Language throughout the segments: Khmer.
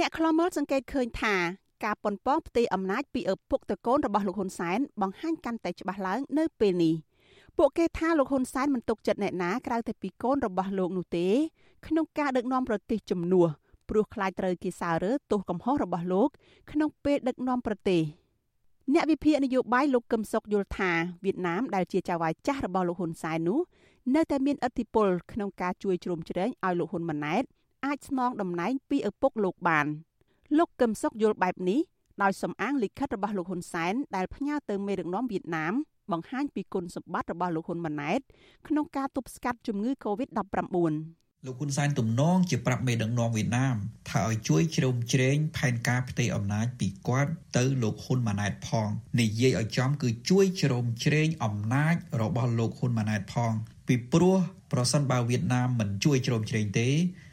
អ្នកខ្លាំមើលសង្កេតឃើញថាការប៉ុនប៉ងផ្ទេរអំណាចពីឪពុកទៅកូនរបស់លោកហ៊ុនសែនបង្ហាញកាន់តែច្បាស់ឡើងនៅពេលនេះពួកគេថាលោកហ៊ុនសែនមិនទុកចិត្តអ្នកណាក្រៅតែពីកូនរបស់លោកនោះទេ ក្នុងការដឹកនាំប្រទេសជំនួសព្រោះខ្លាចត្រូវគេសើរើទោសកំហុសរបស់លោក ក្នុងពេលដឹកនាំប្រទេសអ្នកវិភាគនយោបាយលោកកឹមសុខយល់ថាវៀតណាមដែលជាចៅហ្វាយចាស់របស់លោកហ៊ុនសែននោះនៅតែមានឥទ្ធិពលក្នុងការជួយជ្រោមជ្រែងឲ្យលោកហ៊ុនម៉ាណែត អាចស្នងតំណែងពីឪពុកលោកបានលោកកឹមសុខយល់បែបនេះដោយសំអាងលិខិតរបស់លោកហ៊ុនសែនដែលផ្ញើទៅមេដឹកនាំវៀតណាមបង្ហាញពីគុណសម្បត្តិរបស់លោកហ៊ុនម៉ាណែតក្នុងការទប់ស្កាត់ជំងឺ Covid-19 លោកហ៊ុនសែនទំនងជាប្រាប់មេដឹកនាំវៀតណាមថាឲ្យជួយជ្រោមជ្រែងផែនការផ្ទៃអំណាចពីគាត់ទៅលោកហ៊ុនម៉ាណែតផងនិយាយឲ្យចំគឺជួយជ្រោមជ្រែងអំណាចរបស់លោកហ៊ុនម៉ាណែតផង ពីព្រោះប្រសិនបើវៀតណាមមិនជួយជ្រោមជ្រែងទេ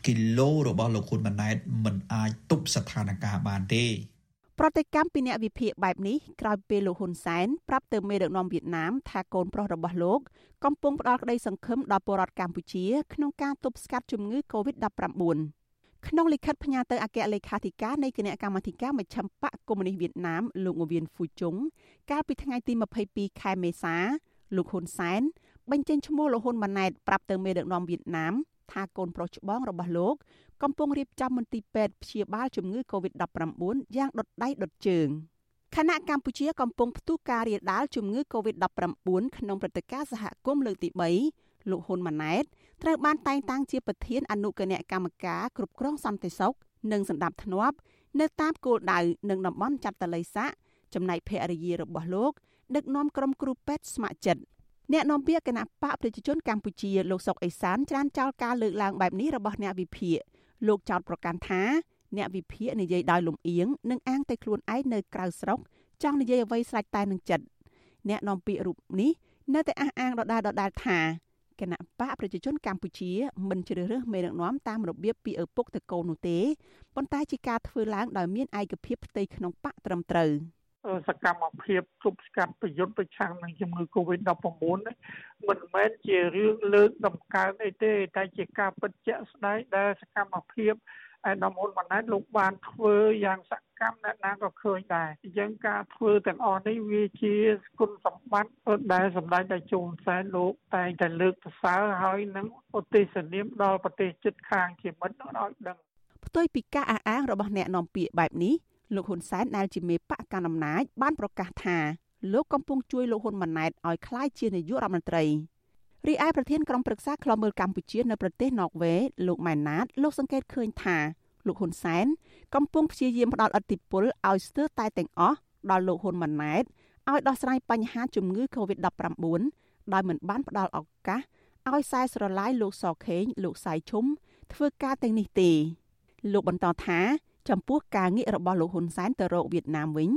គីឡូរបស់លោកហ៊ុនម៉ាណែតមិនអាចទប់ស្ថានភាពបានទេប្រតិកម្មពីអ្នកវិភាគបែបនេះក្រោយពេលលោកហ៊ុនសែនប្រាប់ទៅមេដឹកនាំវៀតណាមថាកូនប្រុសរបស់លោកកំពុងផ្ដល់ក្តីសង្ឃឹមដល់ពលរដ្ឋកម្ពុជាក្នុងការទប់ស្កាត់ជំងឺ Covid-19 ក្នុងលិខិតផ្ញើទៅអគ្គលេខាធិការនៃគណៈកម្មាធិការមជ្ឈិមបកកុម្មុយនីសវៀតណាមលោកងវៀនហ្វូជុងកាលពីថ្ងៃទី22ខែមេសាលោកហ៊ុនសែនបញ្ចេញឈ្មោះលោកហ៊ុនម៉ាណែតប្រាប់ទៅមេដឹកនាំវៀតណាម ថាកូនប្រុសច្បងរបស់លោកកំពុងរៀបចំមន្ទីរពេទ្យព្យាបាលជំងឺ Covid-19 យ៉ាងដុតដៃដុតជើងខណៈកម្ពុជាកំពុងផ្ទុះការរាលដាលជំងឺ Covid-19 ក្នុងព្រឹត្តិការណ៍សហគមន៍លើកទី3លោកហ៊ុនម៉ាណែតត្រូវបានតែងតាំងជាប្រធានអនុគណៈកម្មការគ្រប់គ្រងសន្តិសុខនិងសណ្ដាប់ធ្នាប់នៅតាមគោលដៅនិងតំបន់ចាត់តល័យស័កចំណែកភរិយារបស់លោកដឹកនាំក្រុមគ្រូពេទ្យស្ម័គ្រចិត្ត អ្នកនាំពាក្យគណៈបកប្រជាជនកម្ពុជាលោកសុកអេសានច្រានចោលការលើកឡើងបែបនេះរបស់អ្នកវិភាគលោកចោតប្រកាន់ថាអ្នកវិភាគនិយាយដោយលំអៀងនិងអាងតែខ្លួនឯងនៅក្រៅស្រុកចង់និយាយអ្វីស្រេចតែនឹងចិត្តអ្នកនាំពាក្យរូបនេះនៅតែអះអាងដដែលដដែលថាគណៈបកប្រជាជនកម្ពុជាមិនជ្រើសរើសមេដឹកនាំតាមរបៀបពីឪពុកទៅកូននោះទេប៉ុន្តែជាការធ្វើឡើងដោយមានឯកភាពផ្ទៃក្នុងបកត្រឹមត្រូវ។ សកម្មភាពទប់ស្កាត់ប្រយុទ្ធប្រឆាំងនឹងជំងឺ Covid-19 មិនមែនជារឿងលើកដំកើងអីទេតែជាការពិតជាក់ស្ដែងដែលសកម្មភាពឯដំហ៊ុនម៉ាណែតលោកបានធ្វើយ៉ាងសកម្មអ្នកណាក៏ឃើញដែរអញ្ចឹងការធ្វើទាំងអស់នេះវាជាគុណសម្បត្តិដែលសម្ដេចតេជោសែនលោកតែងតែលើកសរសើរហើយនឹងឧទ្ទិសនាមដល់ប្រទេសជិតខាងជាមិត្តឲ្យដឹងផ្ទុយពីការអះអាងរបស់អ្នកនាំពាក្យបែបនេះ លោកហ៊ុនសែនដែលជាមេបកកណ្ដាលអំណាចបានប្រកាសថាលោកកំពុងជួយលោកហ៊ុនម៉ាណែតឲ្យក្លាយជានាយករដ្ឋមន្ត្រីរីឯប្រធានក្រុមប្រឹក្សាខ្លមើលកម្ពុជានៅប្រទេសណ័រវេលោកម៉ែនណាតលោកសង្កេតឃើញថាលោកហ៊ុនសែនកំពុងព្យាយាមផ្ដល់ឥទ្ធិពលឲ្យស្ទើរតែទាំងអស់ដល់លោកហ៊ុនម៉ាណែតឲ្យដោះស្រាយបញ្ហាជំងឺ Covid-19 ដោយមិនបានផ្ដល់ឱកាសឲ្យខ្សែស្រឡាយលោកសខេងលោកសៃឈុំធ្វើការទាំងនេះទេលោកបន្តថា ចំពោះការងាករបស់លោកហ៊ុនសែនទៅរកវៀតណាមវិញ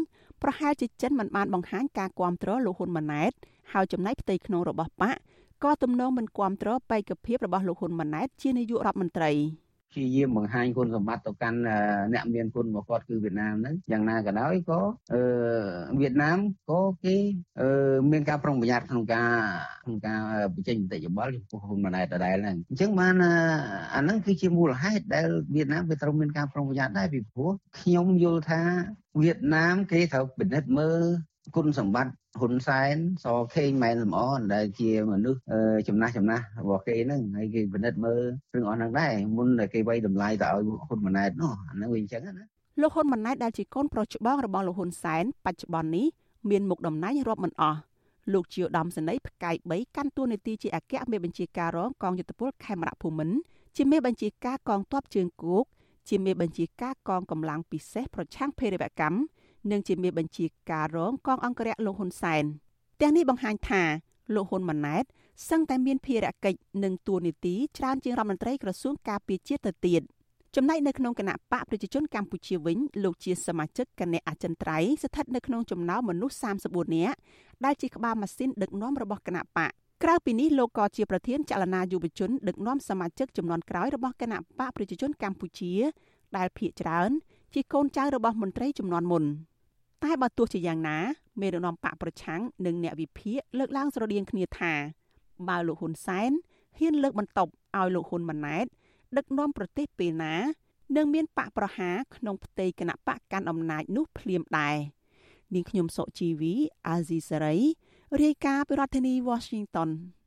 ប្រហែលជាចិនមិនបានបង្ហាញការគ្រប់គ្រងលោកហ៊ុនម៉ាណែតហើយចំណែកផ្ទៃក្នុងរបស់បកក៏ទំនងមិនគ្រប់គ្រងបេក្ខភាពរបស់លោកហ៊ុនម៉ាណែតជានាយករដ្ឋមន្ត្រី។ ព្យាយាមបង្ហាញគុណសម្បត្តិទៅកាន់អ្នកមានគុណរបស់គាត់គឺវៀតណាមហ្នឹងយ៉ាងណាក៏ដោយក៏អឺវៀតណាមក៏គេអឺមានការប្រុងប្រយ័ត្នក្នុងការក្នុងការបញ្ចេញមតិយោបល់ចំពោះហ៊ុនម៉ាណែតដដែលហ្នឹងអញ្ចឹងបានអាហ្នឹងគឺជាមូលហេតុដែលវៀតណាមវាត្រូវមានការប្រុងប្រយ័ត្នដែរពីព្រោះខ្ញុំយល់ថាវៀតណាមគេត្រូវពិនិត្យមើល គុណសម្បត្តិហ៊ុនសែនសខេងម៉ែនសំអនដែលជាមនុស្សចំណាស់ចំណាស់របស់គេហ្នឹងហើយគេពិនិត្យមើលរឿងអស់ហ្នឹងដែរមុនតែគេវាយតម្លៃទៅឲ្យហ៊ុនម៉ាណែតនោះអាហ្នឹងវាអញ្ចឹងណាលោកហ៊ុនម៉ាណែតដែលជាកូនប្រុសច្បងរបស់លោកហ៊ុនសែនបច្ចុប្បន្ននេះមានមុខតំណែងរាប់មិនអស់លោកជាឧត្តមសេនីយ៍ផ្កាយ3កាន់តួនាទីជាអគ្គមេបញ្ជាការរងកងយុទ្ធពលខេមរៈភូមិន្ទជាមេបញ្ជាការកងទ័ពជើងគោកជាមេបញ្ជាការកងកម្លាំងពិសេសប្រឆាំងភេរវកម្ម និងជាមេបញ្ជាការរងកងអង្គរៈលោកហ៊ុនសែនទាំងនេះបង្ហាញថាលោកហ៊ុនម៉ាណែតសឹងតែមានភារកិច្ចនិងទួនាទីច្រើនជាងរដ្ឋមន្ត្រីក្រសួងការពារជាតិទៅទៀតចំណែកនៅក្នុងគណៈបកប្រជាជនកម្ពុជាវិញលោកជាសមាជិកគណៈអចិន្ត្រៃយ៍ស្ថិតនៅក្នុងចំណោមមនុស្ស34នាក់ដែលជាក្បាលម៉ាស៊ីនដឹកនាំរបស់គណៈបកក្រៅពីនេះលោកក៏ជាប្រធានចលនាយុវជនដឹកនាំសមាជិកចំនួនក្រោយរបស់គណៈបកប្រជាជនកម្ពុជា ដែលភាគច្រើនជាកូនចៅរបស់មន្ត្រីចំនួនមុន តែបើទោះជាយ៉ាងណាមេដឹកនាំបកប្រឆាំងនិងអ្នកវិភាគលើកឡើងស្រដៀងគ្នាថាបើលោកហ៊ុនសែនហ៊ានលើកបន្ទប់ឲ្យលោកហ៊ុនម៉ាណែតដឹកនាំប្រទេសពេលណានឹងមានបកប្រហារក្នុងផ្ទៃគណៈបកកាន់អំណាចនោះភ្លាមដែរនាងខ្ញុំសុជីវីអាស៊ីសេរីរាយការណ៍ពីរដ្ឋធានី Washington